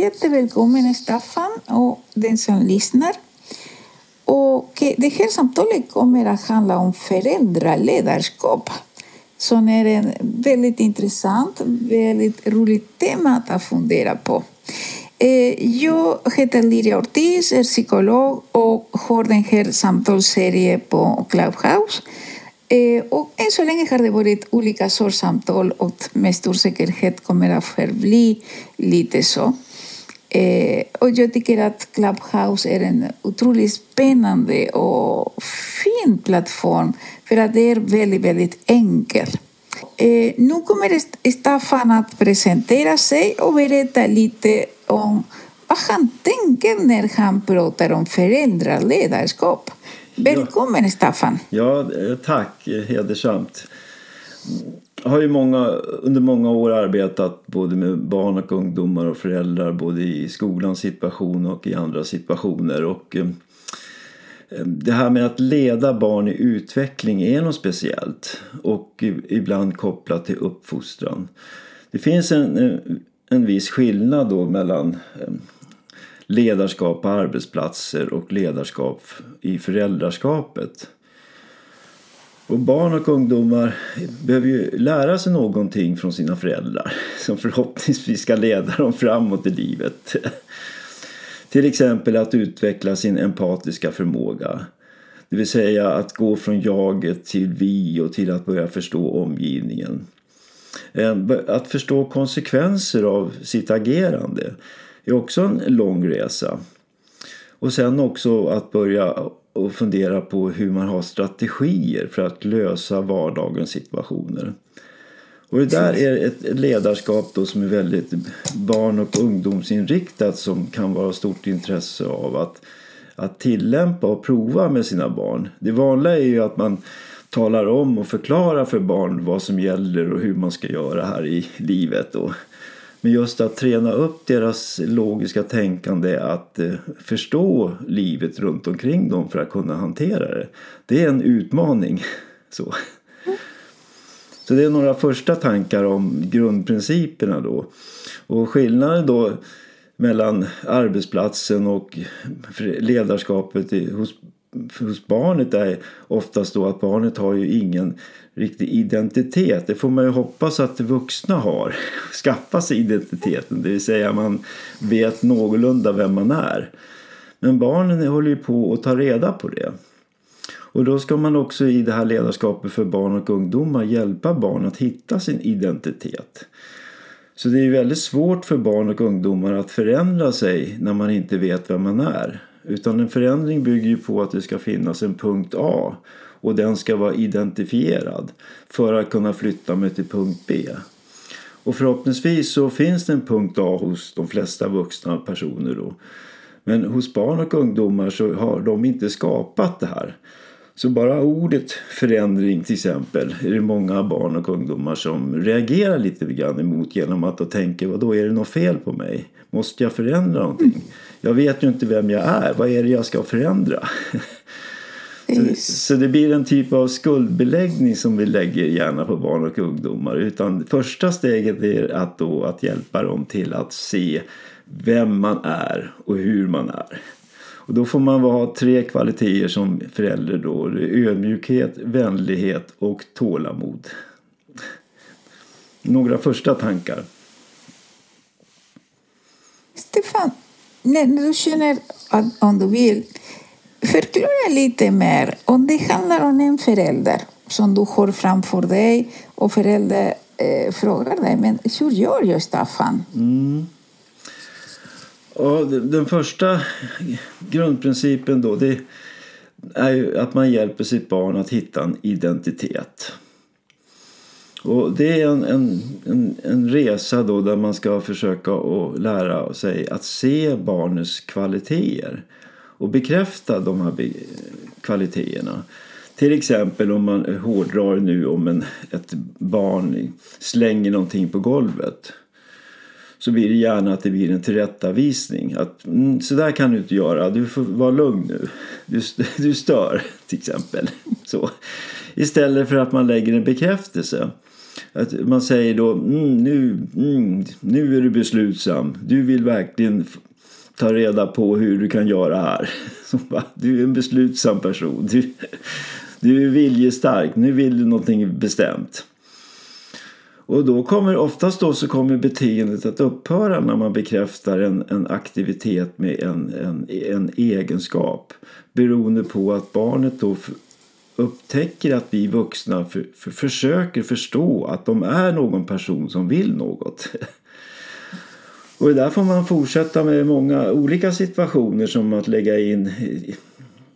jättevälkommen Staffan och den som lyssnar. Och eh, det här samtalet kommer att handla om föräldraledarskap som är en väldigt intressant, väldigt roligt tema att fundera på. Eh, jag heter Liria Ortiz, är psykolog och har den här samtalsserien på Clubhouse. Eh, och än så länge har det varit olika sorts samtal och med stor säkerhet kommer det att förbli lite så. Eh, och jag tycker att Clubhouse är en otroligt spännande och fin plattform för att det är väldigt, väldigt enkelt. Eh, nu kommer Staffan att presentera sig och berätta lite om vad han tänker när han pratar om föräldraledarskap. Välkommen ja. Staffan! Ja, eh, tack. Hedersamt. Jag har ju många, under många år arbetat både med barn och ungdomar och föräldrar både i skolans situation och i andra situationer. Och, eh, eh det här med att leda barn i utveckling är något speciellt och ibland kopplat till uppfostran. Det finns en, eh, en viss skillnad då mellan eh, ledarskap på arbetsplatser och ledarskap i föräldraskapet. Och barn och ungdomar behöver ju lära sig någonting från sina föräldrar som förhoppningsvis ska leda dem framåt i livet. Till exempel att utveckla sin empatiska förmåga. Det vill säga att gå från jaget till vi och till att börja förstå omgivningen. Att förstå konsekvenser av sitt agerande är också en lång resa. Och sen också att börja och fundera på hur man har strategier för att lösa vardagens situationer. Och det där är ett ledarskap då som är väldigt barn och ungdomsinriktat som kan vara stort intresse av att, att tillämpa och prova med sina barn. Det vanliga är ju att man talar om och förklarar för barn vad som gäller och hur man ska göra här i livet. Och men just att träna upp deras logiska tänkande att eh, förstå livet runt omkring dem för att kunna hantera det. Det är en utmaning. Så. Så det är några första tankar om grundprinciperna då. Och skillnaden då mellan arbetsplatsen och ledarskapet hos, hos barnet är oftast då att barnet har ju ingen riktig identitet. Det får man ju hoppas att vuxna har. Skaffa sig identiteten, det vill säga man vet någorlunda vem man är. Men barnen håller ju på att ta reda på det. Och då ska man också i det här ledarskapet för barn och ungdomar hjälpa barn att hitta sin identitet. Så det är väldigt svårt för barn och ungdomar att förändra sig när man inte vet vem man är. Utan en förändring bygger ju på att det ska finnas en punkt A och den ska vara identifierad för att kunna flytta mig till punkt B. Och förhoppningsvis så finns det en punkt A hos de flesta vuxna personer då. Men hos barn och ungdomar så har de inte skapat det här. Så bara ordet förändring till exempel är det många barn och ungdomar som reagerar lite grann emot genom att de tänker vad då är det något fel på mig? Måste jag förändra någonting? Jag vet ju inte vem jag är. Vad är det jag ska förändra? Så, så, det blir en typ av skuldbeläggning som vi lägger gärna på barn och ungdomar. Utan första steget är att, då, att hjälpa dem till att se vem man är och hur man är. Och då får man ha tre kvaliteter som förälder då. Ödmjukhet, vänlighet och tålamod. Några första tankar? Stefan, när du känner att om du vill Förklara lite mer. Om det handlar om en förälder som du har framför dig och föräldern eh, frågar dig men hur gör jag, Staffan? Mm. Ja, den första grundprincipen då det är ju att man hjälper sitt barn att hitta en identitet. Och det är en, en, en, en, resa då där man ska försöka att lära sig att se barnets kvaliteter och bekräfta de här kvaliteterna. Till exempel om man hårdrar nu om en, ett barn slänger någonting på golvet så blir det gärna att det blir en tillrättavisning. Att mm, så där kan du inte göra, du får vara lugn nu. Du, du stör till exempel. Så. Istället för att man lägger en bekräftelse. Att man säger då mm, nu, mm, nu är du beslutsam. Du vill verkligen ta reda på hur du kan göra här. Du är en beslutsam person. Du, du är viljestark. Nu vill du någonting bestämt. Och då kommer oftast då så kommer beteendet att upphöra när man bekräftar en, en aktivitet med en, en, en egenskap. Beroende på att barnet då upptäcker att vi vuxna för, för, försöker förstå att de är någon person som vill något. Och det där får man fortsätta med många olika situationer som att lägga in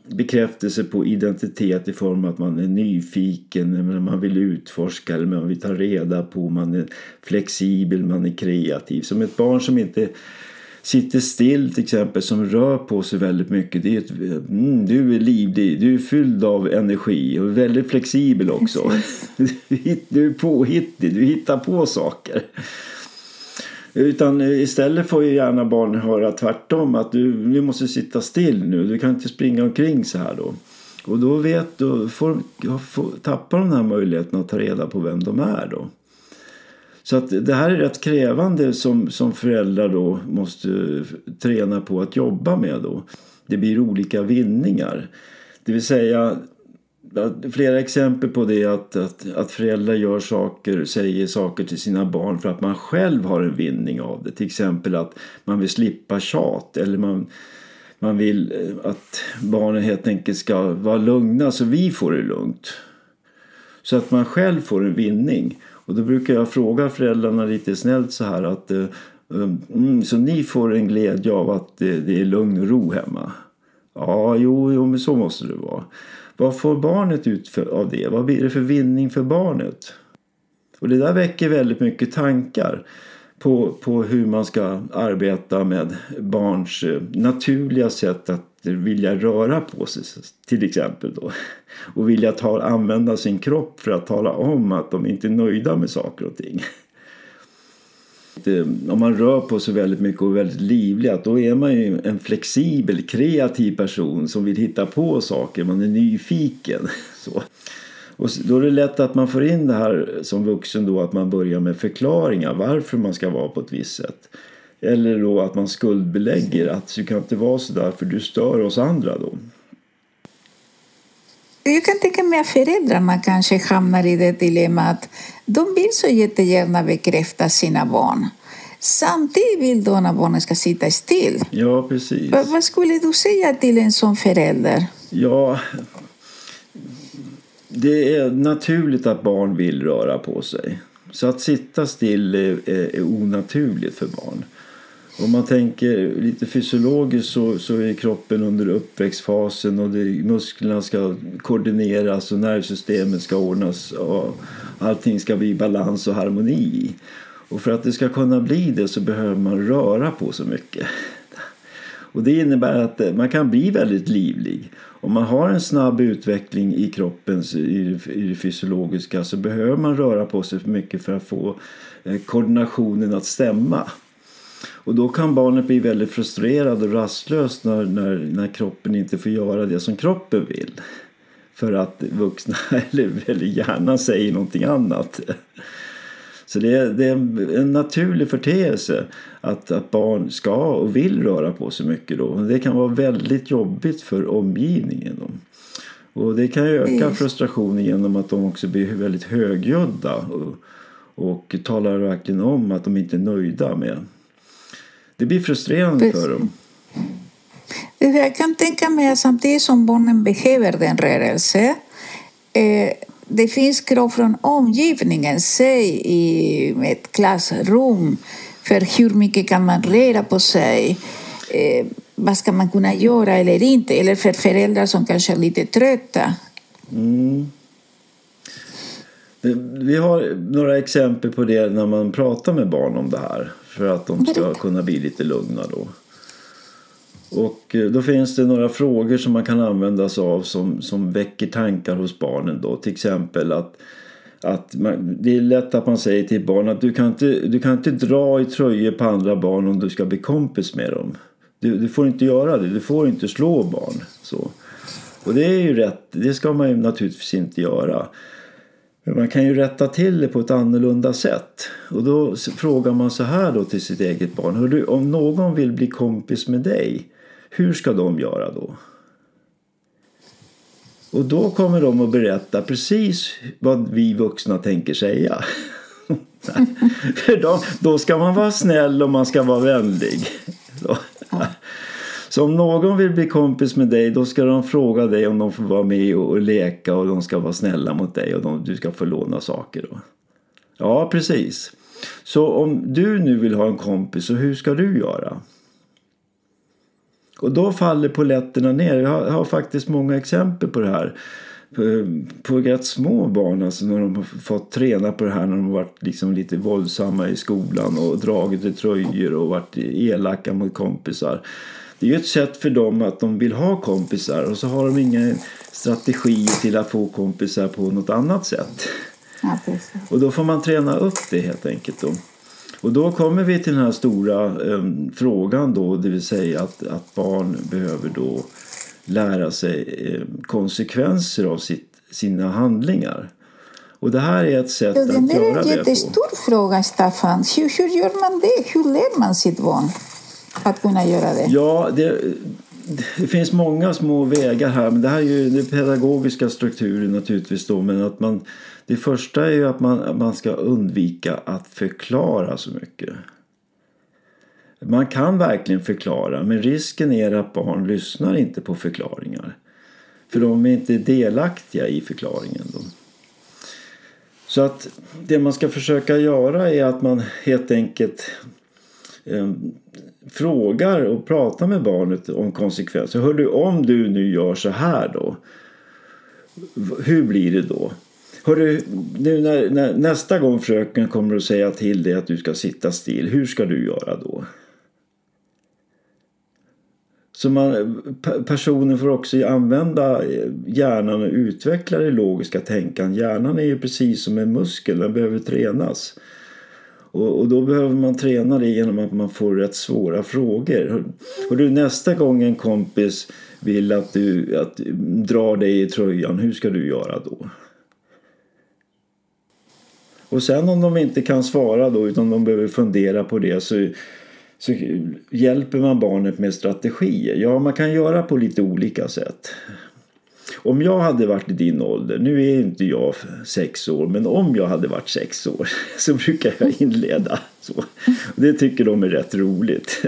bekräftelse på identitet i form av att man är nyfiken, man vill utforska eller man vill ta reda på, man är flexibel, man är kreativ. Som ett barn som inte sitter still till exempel som rör på sig väldigt mycket. Det är ett, mm, du är livlig, du är fylld av energi och väldigt flexibel också. du är påhittig, du hittar på saker. Utan istället får ju gärna barn höra tvärtom att du, du måste sitta still nu, du kan inte springa omkring så här då. Och då vet du, får, får, tappar de den här möjligheten att ta reda på vem de är då. Så att det här är rätt krävande som, som föräldrar då måste träna på att jobba med då. Det blir olika vinningar. Det vill säga flera exempel på det att, att, att föräldrar gör saker, säger saker till sina barn för att man själv har en vinning av det. Till exempel att man vill slippa tjat eller man, man vill eh, att barnen helt enkelt ska vara lugna så vi får det lugnt. Så att man själv får en vinning. Och då brukar jag fråga föräldrarna lite snällt så här att eh, eh, mm, så ni får en glädje av att det, det är lugn och ro hemma? Ja, jo, jo, men så måste det vara. Vad får barnet ut för, av det? Vad blir det för vinning för barnet? Och det där väcker väldigt mycket tankar på, på hur man ska arbeta med barns eh, naturliga sätt att vilja röra på sig till exempel då. Och vilja ta, använda sin kropp för att tala om att de inte är nöjda med saker och ting. Om man rör på sig väldigt mycket och är väldigt livlig då är man ju en flexibel, kreativ person som vill hitta på saker. Man är nyfiken. Så. Och då är det lätt att man får in det här som vuxen då att man börjar med förklaringar varför man ska vara på ett visst sätt. Eller då att man skuldbelägger att du kan inte vara så där för du stör oss andra då. Jag kan tänka mig att föräldrarna kanske hamnar i det dilemmat. De vill så jättegärna bekräfta sina barn. Samtidigt vill de att barnen ska sitta still. Ja, precis. Va, vad skulle du säga till en sån förälder? Ja, det är naturligt att barn vill röra på sig. Så att sitta still är, är, är onaturligt för barn. Om man tänker lite fysiologiskt så, så är kroppen under uppväxtfasen och det, musklerna ska koordineras och nervsystemet ska ordnas och allting ska bli balans och harmoni. Och för att det ska kunna bli det så behöver man röra på så mycket. Och det innebär att man kan bli väldigt livlig. Om man har en snabb utveckling i kroppen i det fysiologiska så behöver man röra på sig för mycket för att få eh, koordinationen att stämma. Och då kan barnet bli väldigt frustrerad och rastlös när, när, när kroppen inte får göra det som kroppen vill. För att vuxna eller, eller hjärnan säger någonting annat. Så det är, det är en naturlig förteelse att, att barn ska och vill röra på sig mycket. Då. Det kan vara väldigt jobbigt för omgivningen. Då. Och det kan öka frustrationen genom att de också blir väldigt högljudda och, och talar verkligen om att de inte är nöjda med det blir frustrerande för dem. Jag kan tänka mig att samtidigt som barnen behöver den rörelse eh, det finns krav från omgivningen, säg i ett klassrum för hur mycket kan man röra på sig? Eh, vad ska man kunna göra eller inte? Eller för föräldrar som kanske är lite trötta. Mm. Vi har några exempel på det när man pratar med barn om det här för att de ska kunna bli lite lugna då. Och eh, då finns det några frågor som man kan använda sig av som, som väcker tankar hos barnen då. Till exempel att, att man, det är lätt att man säger till barn att du kan, inte, du kan inte dra i tröjor på andra barn om du ska bli kompis med dem. Du, du får inte göra det, du får inte slå barn. Så. Och det är ju rätt, det ska man ju naturligtvis inte göra. Man kan ju rätta till det på ett annorlunda sätt. Och då frågar man så här då till sitt eget barn. Hör du, om någon vill bli kompis med dig, hur ska de göra då? Och då kommer de att berätta precis vad vi vuxna tänker säga. För då, då ska man vara snäll och man ska vara vänlig. Så. Så om någon vill bli kompis med dig då ska de fråga dig om de får vara med och, och leka och de ska vara snälla mot dig och de, du ska få låna saker. Då. Ja, precis. Så om du nu vill ha en kompis, så hur ska du göra? Och då faller poletterna ner. Jag har, jag har faktiskt många exempel på det här. På, på rätt små barn, alltså när de har fått träna på det här när de har varit liksom lite våldsamma i skolan och dragit i tröjor och varit elaka mot kompisar. Det är ju ett sätt för dem att de vill ha kompisar och så har de inga strategier till att få kompisar på något annat sätt. Ja, och då får man träna upp det helt enkelt. Då. Och då kommer vi till den här stora eh, frågan då, det vill säga att, att barn behöver då lära sig eh, konsekvenser av sitt, sina handlingar. Och det här är ett sätt ja, att göra det på. Det är en jättestor fråga, Staffan. Hur, hur gör man det? Hur lär man sitt barn att kunna göra det? Ja, det, det finns många små vägar här. Men det här är ju den pedagogiska strukturen naturligtvis då. Men att man det första är ju att man, man ska undvika att förklara så mycket. Man kan verkligen förklara men risken är att barn lyssnar inte på förklaringar. För de är inte delaktiga i förklaringen. Då. Så att det man ska försöka göra är att man helt enkelt eh, frågar och pratar med barnet om konsekvenser. Hör du, om du nu gör så här då, hur blir det då? Hörru, nu när, när, nästa gång fröken kommer att säga till dig att du ska sitta still, hur ska du göra då? Så man, personen får också använda eh, hjärnan och utveckla det logiska tänkandet. Hjärnan är ju precis som en muskel, den behöver tränas. Och, och, då behöver man träna det genom att man får rätt svåra frågor. Och du, nästa gång en kompis vill att du att, drar dig i tröjan, hur ska du göra då? Och sen om de inte kan svara då utan de behöver fundera på det så, så hjälper man barnet med strategier. Ja, man kan göra på lite olika sätt. Om jag hade varit i din ålder, nu är inte jag sex år, men om jag hade varit sex år så brukar jag inleda så. Det tycker de är rätt roligt.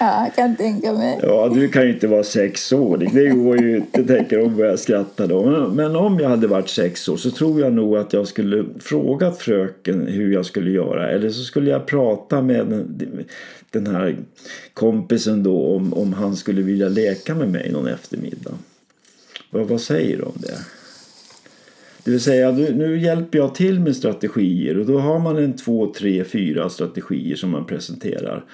Ja, jag kan tänka mig. Ja, du kan ju inte vara sex år. Det går ju inte, tänker de börjar skratta då. Men om jag hade varit sex år så tror jag nog att jag skulle frågat fröken hur jag skulle göra. Eller så skulle jag prata med den, den här kompisen då om, om han skulle vilja leka med mig någon eftermiddag. Vad, vad säger du om det? Det vill säga nu, nu hjälper jag till med strategier och då har man en två, tre, fyra strategier som man presenterar.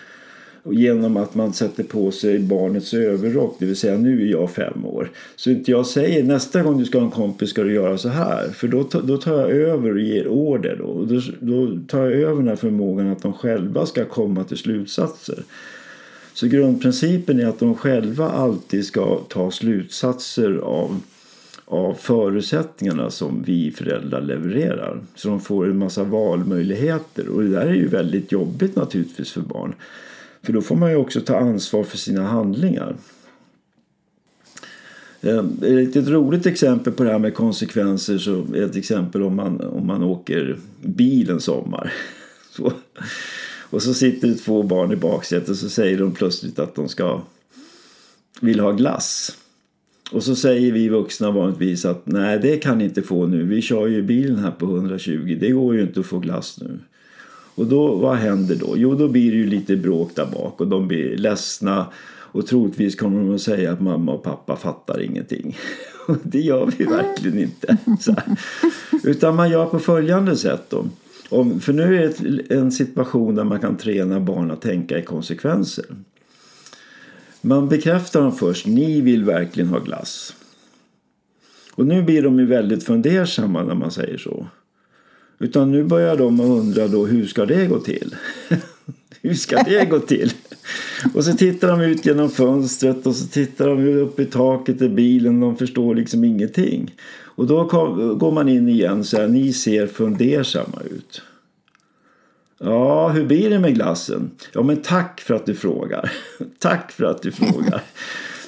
Genom att man sätter på sig barnets överrock, det vill säga nu är jag fem år. Så inte jag säger nästa gång du ska ha en kompis ska du göra så här. För då, då tar jag över och ger order. Då. Då, då tar jag över den här förmågan att de själva ska komma till slutsatser. Så grundprincipen är att de själva alltid ska ta slutsatser av, av förutsättningarna som vi föräldrar levererar. Så de får en massa valmöjligheter och det där är ju väldigt jobbigt naturligtvis för barn. För då får man ju också ta ansvar för sina handlingar. Eh, ett roligt exempel på det här med konsekvenser så är ett exempel om man, om man åker bil en sommar. Så. Och så sitter det två barn i baksätet och så säger de plötsligt att de ska vill ha glass. Och så säger vi vuxna vanligtvis att nej det kan ni inte få nu. Vi kör ju bilen här på 120. Det går ju inte att få glass nu. Och då, vad händer då? Jo, då blir det ju lite bråk där bak och de blir ledsna. Och troligtvis kommer de att säga att mamma och pappa fattar ingenting. Och det gör vi verkligen inte. Utan man gör på följande sätt då. Om, för nu är det en situation där man kan träna barn att tänka i konsekvenser. Man bekräftar dem först. Ni vill verkligen ha glass. Och nu blir de ju väldigt fundersamma när man säger så. Utan nu börjar de undra då hur ska det gå till? Hur ska det gå till? Och så tittar de ut genom fönstret och så tittar de upp i taket i bilen. De förstår liksom ingenting. Och då kom, går man in igen så här, ni ser fundersamma ut. Ja, hur blir det med glassen? Ja, men tack för att du frågar. tack för att du frågar.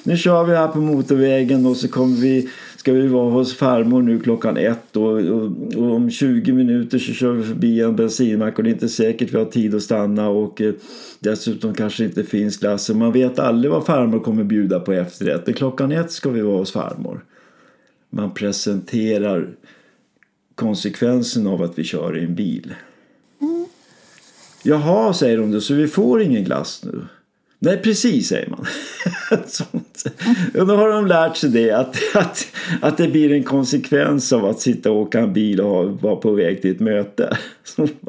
Nu kör vi här på motorvägen och så kommer vi, ska vi vara hos farmor nu klockan ett och, och, och om 20 minuter så kör vi förbi en bensinmack och det är inte säkert vi har tid att stanna och eh, dessutom kanske inte finns glass. Och man vet aldrig vad farmor kommer bjuda på efterrätt. Klockan ett ska vi vara hos farmor. Man presenterar konsekvensen av att vi kör i en bil. Mm. Jaha, säger de då, så vi får ingen glass nu? Nej, precis säger man. och då har de lärt sig det att, att, att det blir en konsekvens av att sitta och åka en bil och vara på väg till ett möte.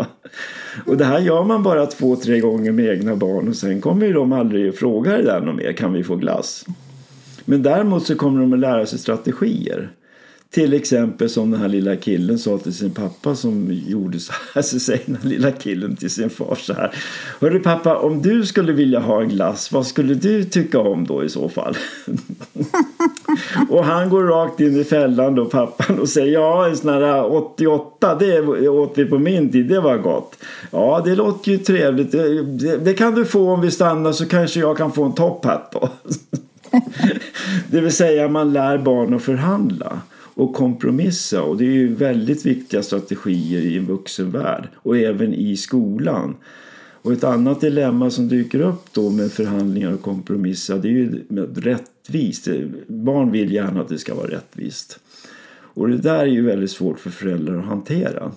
och det här gör man bara två, tre gånger med egna barn och sen kommer ju de aldrig att fråga det där något mer. Kan vi få glass? Men däremot så kommer de att lära sig strategier. Till exempel som den här lilla killen sa till sin pappa som gjorde så här. Så säger den här lilla killen till sin far så här. Hörru pappa, om du skulle vilja ha en glass, vad skulle du tycka om då i så fall? och han går rakt in i fällan då pappan och säger ja en sån här 88 det åt vi på min tid, det var gott. Ja det låter ju trevligt, det, det, det kan du få om vi stannar så kanske jag kan få en topphatt då. det vill säga man lär barn att förhandla och kompromissa. Och det är ju väldigt viktiga strategier i en vuxenvärld och även i skolan. Och ett annat dilemma som dyker upp då med förhandlingar och kompromissa det är ju rättvist. Barn vill gärna att det ska vara rättvist. Och det där är ju väldigt svårt för föräldrar att hantera.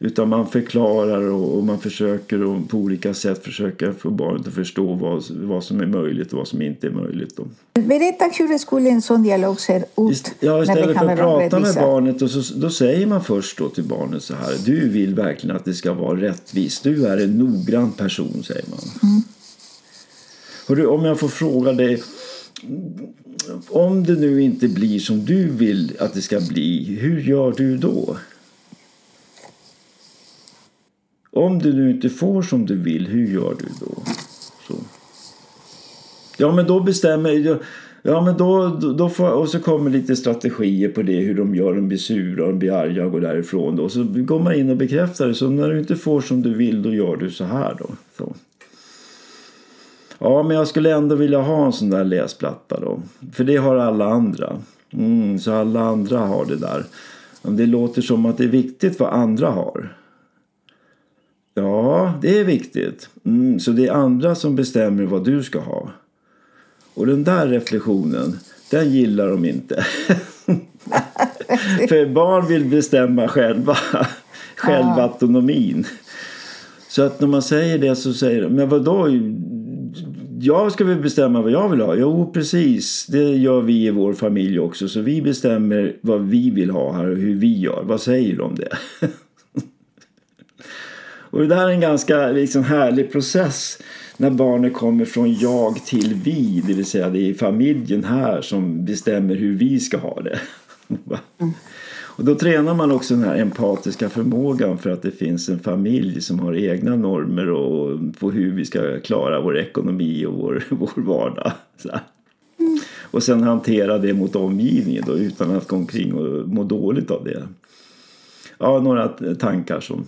Utan man förklarar och, man försöker och på olika sätt försöka få barnet att förstå vad, vad som är möjligt och vad som inte är möjligt. Då. Berätta hur skulle en sån dialog se ut? Ja, istället för att prata med barnet och så, då säger man först då till barnet så här. Du vill verkligen att det ska vara rättvist. Du är en noggrann person, säger man. Mm. Hörru, om jag får fråga dig. Om det nu inte blir som du vill att det ska bli, hur gör du då? Om du nu inte får som du vill, hur gör du då? Så. Ja, men då bestämmer Ja, men då, då får, och så kommer lite strategier på det, hur de gör. De blir sura, de blir arga och går därifrån. Då. Så går man in och bekräftar det. Så när du inte får som du vill, då gör du så här då. Så. Ja, men jag skulle ändå vilja ha en sån där läsplatta då. För det har alla andra. Mm, så alla andra har det där. Det låter som att det är viktigt vad andra har. Ja, det är viktigt. Mm, så det är andra som bestämmer vad du ska ha. Och den där reflektionen, den gillar de inte. För barn vill bestämma själva. Självautonomin. Så att när man säger det så säger de, men vadå? Jag ska väl bestämma vad jag vill ha? Jo, precis. Det gör vi i vår familj också. Så vi bestämmer vad vi vill ha här och hur vi gör. Vad säger de om det? Och det där är en ganska liksom, härlig process när barnet kommer från jag till vi, det vill säga det är familjen här som bestämmer hur vi ska ha det. Och då tränar man också den här empatiska förmågan för att det finns en familj som har egna normer och på hur vi ska klara vår ekonomi och vår, vår vardag. Mm. Och sen hantera det mot omgivningen då, utan att gå omkring och må dåligt av det. Ja, några tankar som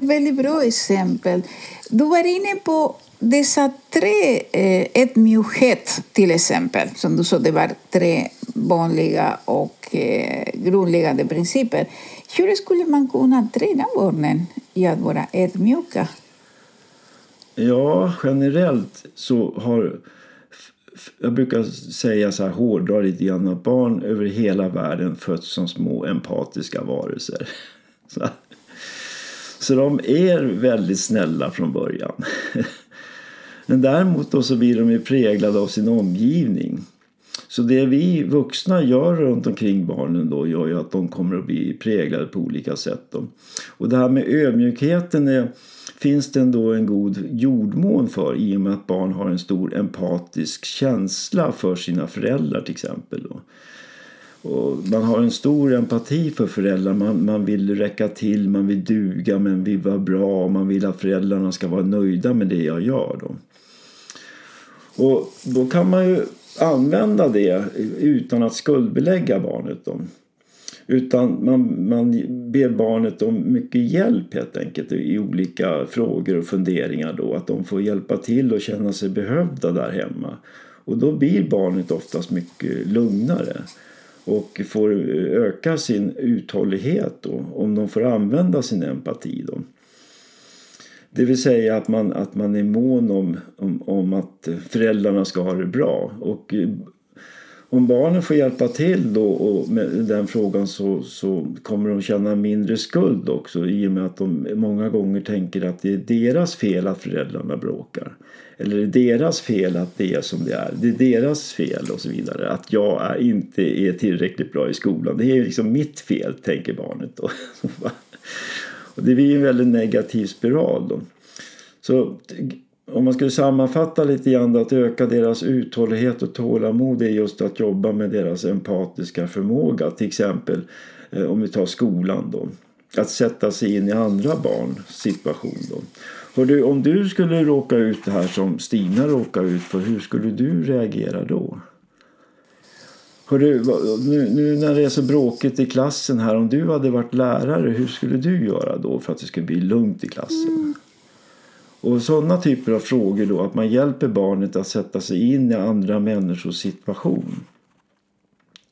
Väldigt bra exempel. Du var inne på dessa tre eh, ödmjukhet till exempel. Som du sa, det var tre vanliga och eh, grundläggande principer. Hur skulle man kunna träna barnen i att vara ödmjuka? Ja, generellt så har jag brukar säga så här hårdra lite grann att barn över hela världen föds som små empatiska varelser. Så så de är väldigt snälla från början. Men däremot då så blir de ju präglade av sin omgivning. Så det vi vuxna gör runt omkring barnen då gör ju att de kommer att bli präglade på olika sätt. Då. Och det här med ödmjukheten är, finns det ändå en god jordmån för i och med att barn har en stor empatisk känsla för sina föräldrar till exempel. Då. Och man har en stor empati för föräldrar. Man, man vill räcka till, man vill duga, man vill vara bra och man vill att föräldrarna ska vara nöjda med det jag gör. Då. Och då kan man ju använda det utan att skuldbelägga barnet. Då. Utan man, man ber barnet om mycket hjälp helt enkelt i olika frågor och funderingar då. Att de får hjälpa till och känna sig behövda där hemma. Och då blir barnet oftast mycket lugnare och får öka sin uthållighet då, om de får använda sin empati. Då. Det vill säga att man, att man är mån om, om, om att föräldrarna ska ha det bra. Och eh, om barnen får hjälpa till då och med den frågan så, så kommer de känna mindre skuld också i och med att de många gånger tänker att det är deras fel att föräldrarna bråkar. Eller det är deras fel att det är som det är. Det är deras fel och så vidare. Att jag är, inte är tillräckligt bra i skolan. Det är liksom mitt fel, tänker barnet då. och det blir en väldigt negativ spiral då. Så om man skulle sammanfatta lite grann att öka deras uthållighet och tålamod är just att jobba med deras empatiska förmåga. Till exempel eh, om vi tar skolan då. Att sätta sig in i andra barns situation då. Du, om du skulle råka ut det här som Stina råkar ut för, hur skulle du reagera då? Hörru, nu, nu, när det är så bråkigt i klassen här, om du hade varit lärare, hur skulle du göra då för att det skulle bli lugnt i klassen? Mm. Och sådana typer av frågor då, att man hjälper barnet att sätta sig in i andra människors situation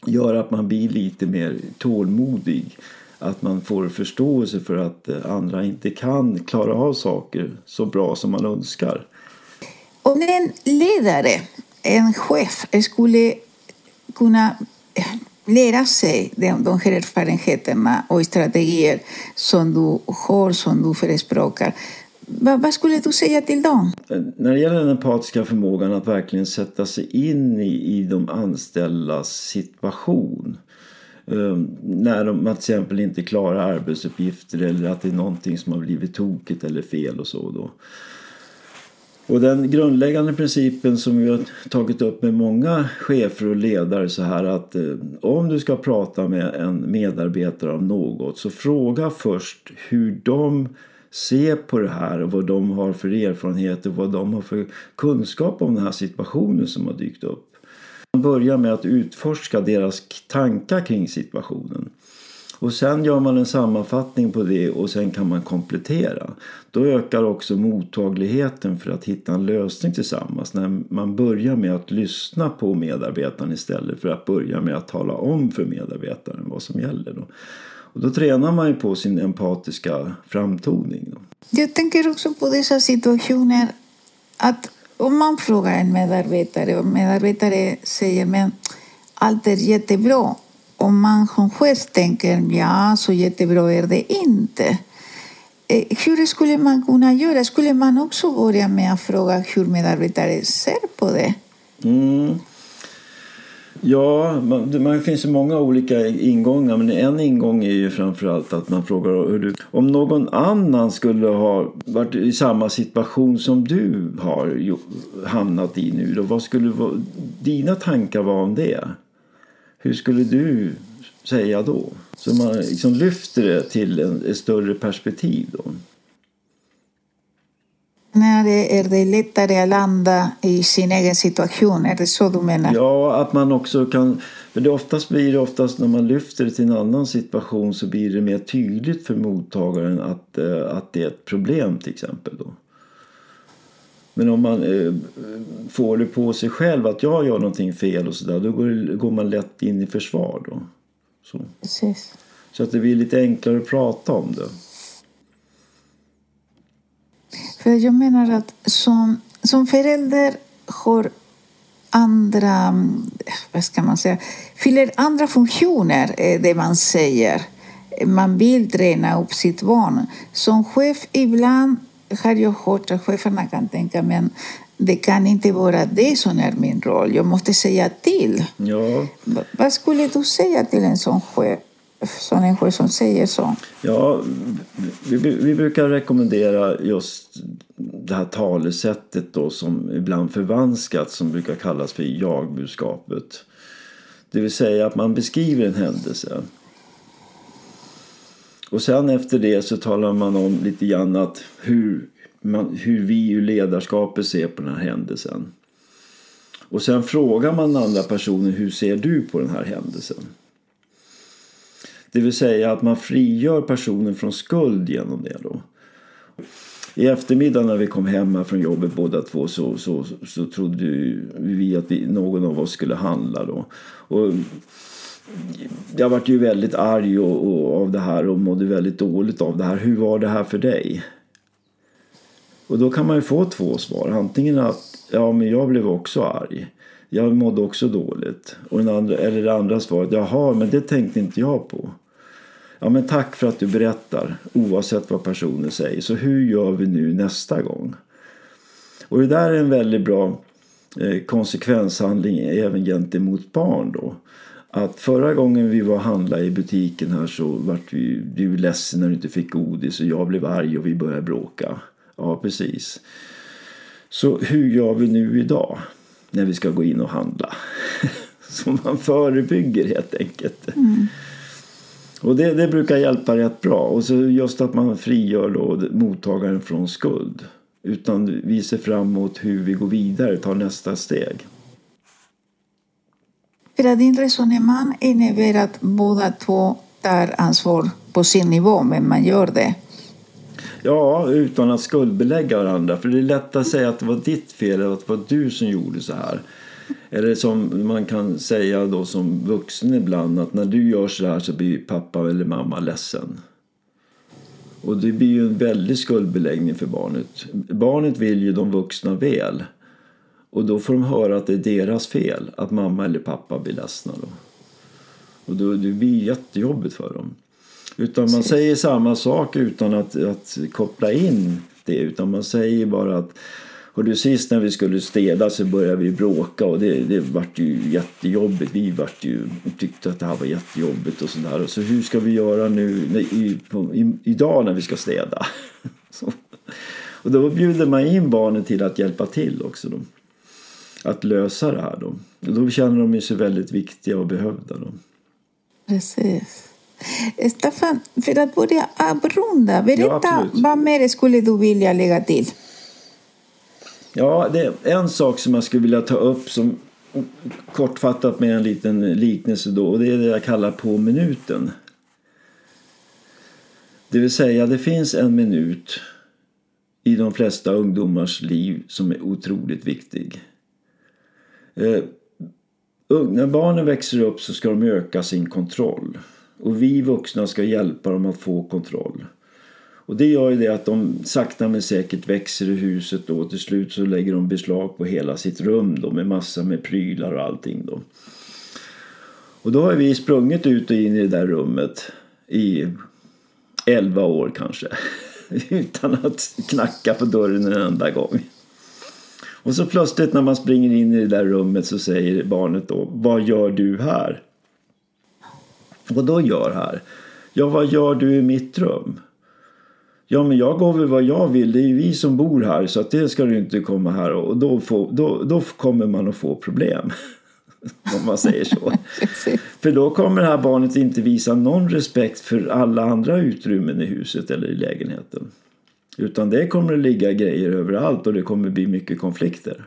gör att man blir lite mer tålmodig. Att man får förståelse för att eh, andra inte kan klara av saker så bra som man önskar. Om en ledare, en chef, skulle kunna lära sig de, de här erfarenheterna och strategier som du har, som du förespråkar vad, vad, skulle du säga till dem? När det gäller den empatiska förmågan att verkligen sätta sig in i, i de anställdas situation. Ehm, när de till exempel inte klarar arbetsuppgifter eller att det är någonting som har blivit tokigt eller fel och så. Då. Och den grundläggande principen som vi har tagit upp med många chefer och ledare så här att eh, om du ska prata med en medarbetare om något så fråga först hur de ser på det här och vad de har för erfarenheter och vad de har för kunskap om den här situationen som har dykt upp. Man börjar med att utforska deras tankar kring situationen. Och sen gör man en sammanfattning på det och sen kan man komplettera. Då ökar också mottagligheten för att hitta en lösning tillsammans när man börjar med att lyssna på medarbetaren istället för att börja med att tala om för medarbetaren vad som gäller. Då. Och då tränar man ju på sin empatiska framtoning. Jag tänker också på dessa situationer att om man frågar en medarbetare och medarbetare säger men allt är jättebra. Om man som chef tänker ja, så jättebra är det inte. Eh, hur skulle man kunna göra? Skulle man också börja med att fråga hur medarbetare ser på det? Mm. Ja, man, det finns ju många olika ingångar men en ingång är ju framförallt att man frågar hur du, om någon annan skulle ha varit i samma situation som du har hamnat i nu då, vad skulle dina tankar vara om det? Hur skulle du säga då? Så man liksom lyfter det till en, ett större perspektiv då. När är det lättare att landa i sin egen situation? Är det så du menar? Ja, att man också kan... För det oftast blir det oftast när man lyfter det till en annan situation så blir det mer tydligt för mottagaren att, eh, att det är ett problem till exempel. Då. Men om man eh, får det på sig själv att jag gör någonting fel och sådär då går, går man lätt in i försvar. Då. Så. Precis. så att det blir lite enklare att prata om det. För jag menar att som, som förälder har andra, vad ska man säga, fyller andra funktioner, eh, det man säger. Man vill träna upp sitt barn. Som chef ibland har jag hört att cheferna kan tänka men det kan inte vara det som är min roll. Jag måste säga till. Ja. Vad skulle du säga till en sån chef? Sån människor som säger så? Ja, vi, vi brukar rekommendera just det här talesättet då som ibland förvanskat som brukar kallas för jagbudskapet. Det vill säga att man beskriver en händelse. Och sen efter det så talar man om lite grann att hur, man, hur vi ur ledarskapet ser på den här händelsen. Och sen frågar man den andra personen hur ser du på den här händelsen? Det vill säga att man frigör personen från skuld genom det då. I eftermiddag när vi kom hem från jobbet båda två så, så, så trodde vi att vi, någon av oss skulle handla då. Och jag vart ju väldigt arg och, och, av det här och mådde väldigt dåligt av det här. Hur var det här för dig? Och då kan man ju få två svar. Antingen att ja, men jag blev också arg. Jag mådde också dåligt. Och den andra, eller det andra svaret, jaha, men det tänkte inte jag på. Ja, men tack för att du berättar, oavsett vad personen säger. Så hur gör vi nu nästa gång? Och det där är en väldigt bra eh, konsekvenshandling även gentemot barn då. Att förra gången vi var och handlade i butiken här så vart vi, du ledsen när du inte fick godis och jag blev arg och vi började bråka. Ja, precis. Så hur gör vi nu idag när vi ska gå in och handla? Så man förebygger helt enkelt. Mm. Och det, det, brukar hjälpa rätt bra. Och så just att man frigör då mottagaren från skuld. Utan vi ser fram emot hur vi går vidare, tar nästa steg. För att din resonemang innebär att båda två tar ansvar på sin nivå, men man gör det. Ja, utan att skuldbelägga varandra. För det är lätt att säga att det var ditt fel eller att det var du som gjorde så här. Eller som man kan säga då som vuxen ibland att när du gör så här så blir pappa eller mamma ledsen. Och det blir ju en väldig skuldbeläggning för barnet. Barnet vill ju de vuxna väl. Och då får de höra att det är deras fel att mamma eller pappa blir ledsna. Då. Och då, det blir jättejobbigt för dem. Utan man säger samma sak utan att, att koppla in det. Utan man säger bara att och du sist när vi skulle städa så började vi bråka och det, det vart ju jättejobbigt. Vi vart ju, tyckte att det här var jättejobbigt och sådär. Och så hur ska vi göra nu i, på, i, idag när vi ska städa? Så. Och då bjuder man in barnen till att hjälpa till också. Då. Att lösa det här då. Och då känner de sig väldigt viktiga och behövda. Då. Precis. Staffan, för att börja avrunda, berätta ja, vad mer skulle du vilja lägga till? Ja, det är en sak som jag skulle vilja ta upp som kortfattat med en liten liknelse då och det är det jag kallar på minuten. Det vill säga, det finns en minut i de flesta ungdomars liv som är otroligt viktig. Eh, när barnen växer upp så ska de öka sin kontroll. Och vi vuxna ska hjälpa dem att få kontroll. Och det gör ju det att de sakta men säkert växer i huset då och till slut så lägger de beslag på hela sitt rum då med massa med prylar och allting då. Och då har vi sprungit ut och in i det där rummet i 11 år kanske. Utan att knacka på dörren en enda gång. Och så plötsligt när man springer in i det där rummet så säger barnet då Vad gör du här? Vad då gör här? Ja, vad gör du i mitt rum? Ja, men jag går väl vad jag vill. Det är ju vi som bor här så att det ska du inte komma här och då, får, då, då kommer man att få problem. Om man säger så. för då kommer det här barnet inte visa någon respekt för alla andra utrymmen i huset eller i lägenheten. Utan det kommer att ligga grejer överallt och det kommer bli mycket konflikter.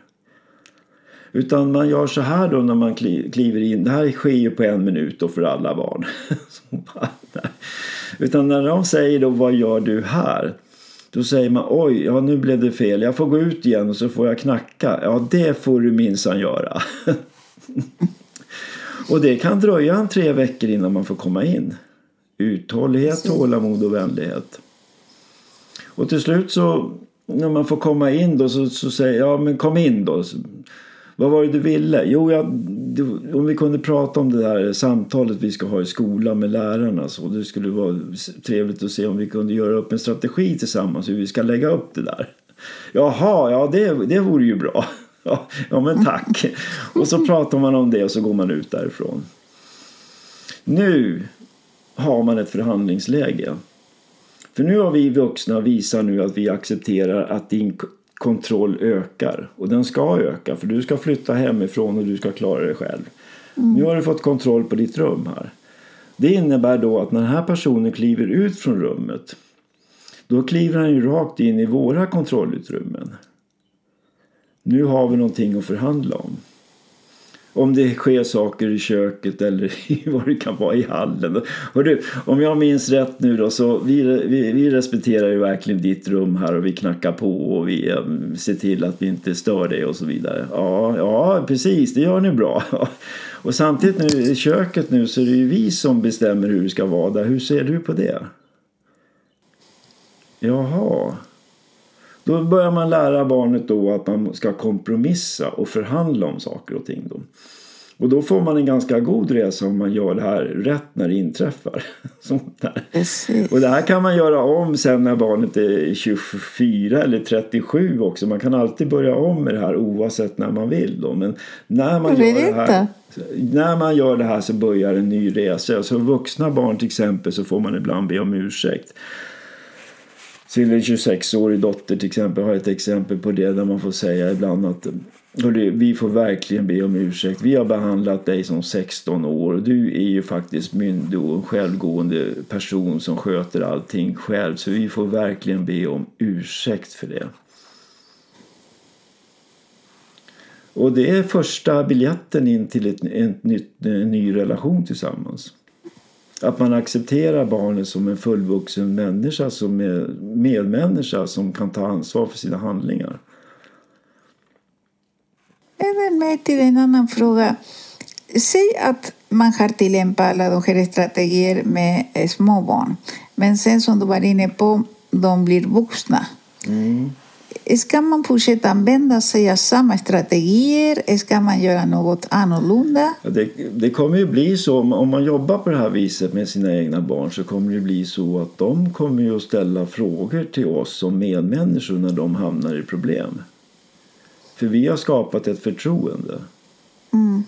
Utan man gör så här då när man kliver in. Det här sker ju på en minut då för alla barn. Utan när de säger då vad gör du här? Då säger man oj, ja nu blev det fel. Jag får gå ut igen och så får jag knacka. Ja det får du minsann göra. och det kan dröja en tre veckor innan man får komma in. Uthållighet, tålamod och vänlighet. Och till slut så när man får komma in då så, så säger jag ja men kom in då. Vad var det du ville? Jo, jag, om vi kunde prata om det där samtalet vi ska ha i skolan med lärarna så det skulle vara trevligt att se om vi kunde göra upp en strategi tillsammans hur vi ska lägga upp det där. Jaha, ja det, det vore ju bra. Ja, ja men tack. Och så pratar man om det och så går man ut därifrån. Nu har man ett förhandlingsläge. För nu har vi vuxna visat nu att vi accepterar att din kontroll ökar. Och den ska öka för du ska flytta hemifrån och du ska klara dig själv. Nu har du fått kontroll på ditt rum här. Det innebär då att när den här personen kliver ut från rummet då kliver han ju rakt in i våra kontrollutrymmen. Nu har vi någonting att förhandla om. Om det sker saker i köket eller vad det kan vara i hallen. Och du, om jag minns rätt nu då så vi, vi, vi respekterar ju verkligen ditt rum här och vi knackar på och vi um, ser till att vi inte stör dig och så vidare. Ja, ja precis, det gör ni bra. Och samtidigt nu i köket nu så är det ju vi som bestämmer hur det ska vara där. Hur ser du på det? Jaha. Då börjar man lära barnet då att man ska kompromissa och förhandla om saker och ting. Då. Och då får man en ganska god resa om man gör det här rätt när det inträffar. Sånt där. Och det här kan man göra om sen när barnet är 24 eller 37 också. Man kan alltid börja om med det här oavsett när man vill. Då. Men när man, gör det här, när man gör det här så börjar en ny resa. Så vuxna barn till exempel så får man ibland be om ursäkt sin 26-årig dotter till exempel har ett exempel på det där man får säga ibland att vi får verkligen be om ursäkt. Vi har behandlat dig som 16 år. och Du är ju faktiskt myndig och en självgående person som sköter allting själv. Så vi får verkligen be om ursäkt för det. Och det är första biljetten in till ett, ett nytt, en ny relation tillsammans. Att man accepterar barnet som en fullvuxen människa, som är medmänniska som kan ta ansvar för sina handlingar. Även med till en annan fråga. Säg att man har tillämpat alla de här strategier med småbarn. Men sen som du var inne på, de blir vuxna. Mm. Ska man fortsätta använda sig av samma strategier? Ska man göra något annorlunda? Det, det kommer ju bli så, om man jobbar på det här viset med sina egna barn så kommer det bli så att de kommer ju att ställa frågor till oss som medmänniskor när de hamnar i problem. För vi har skapat ett förtroende. Mm.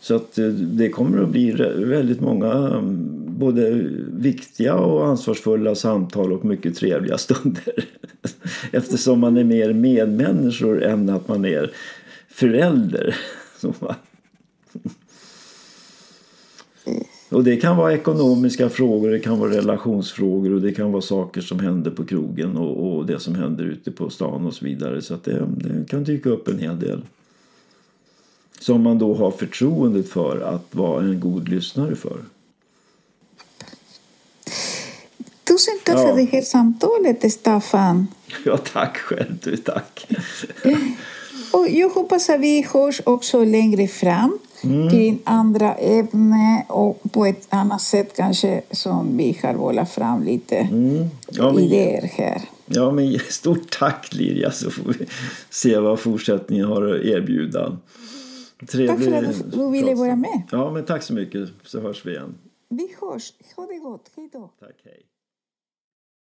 Så att eh, det kommer att bli väldigt många mm, både viktiga och ansvarsfulla samtal och mycket trevliga stunder. Eftersom man är mer medmänniskor än att man är förälder. Och det kan vara ekonomiska frågor, det kan vara relationsfrågor och det kan vara saker som händer på krogen och, och det som händer ute på stan och så vidare. Så att det, det kan dyka upp en hel del. Som man då har förtroendet för att vara en god lyssnare för. Tusen tack ja. för det här samtalet, Staffan. Ja, tack själv du, tack. och jag hoppas att vi hörs också längre fram mm. kring andra ämnen och på ett annat sätt kanske som vi har vållat fram lite mm. ja, men, idéer här. Ja, men stort tack Lilja så får vi se vad fortsättningen har att erbjuda. Trevlig tack för att du ville vara med. Ja, men tack så mycket så hörs vi igen. Vi hörs. Ha det gott. Hej då. Tack, hej.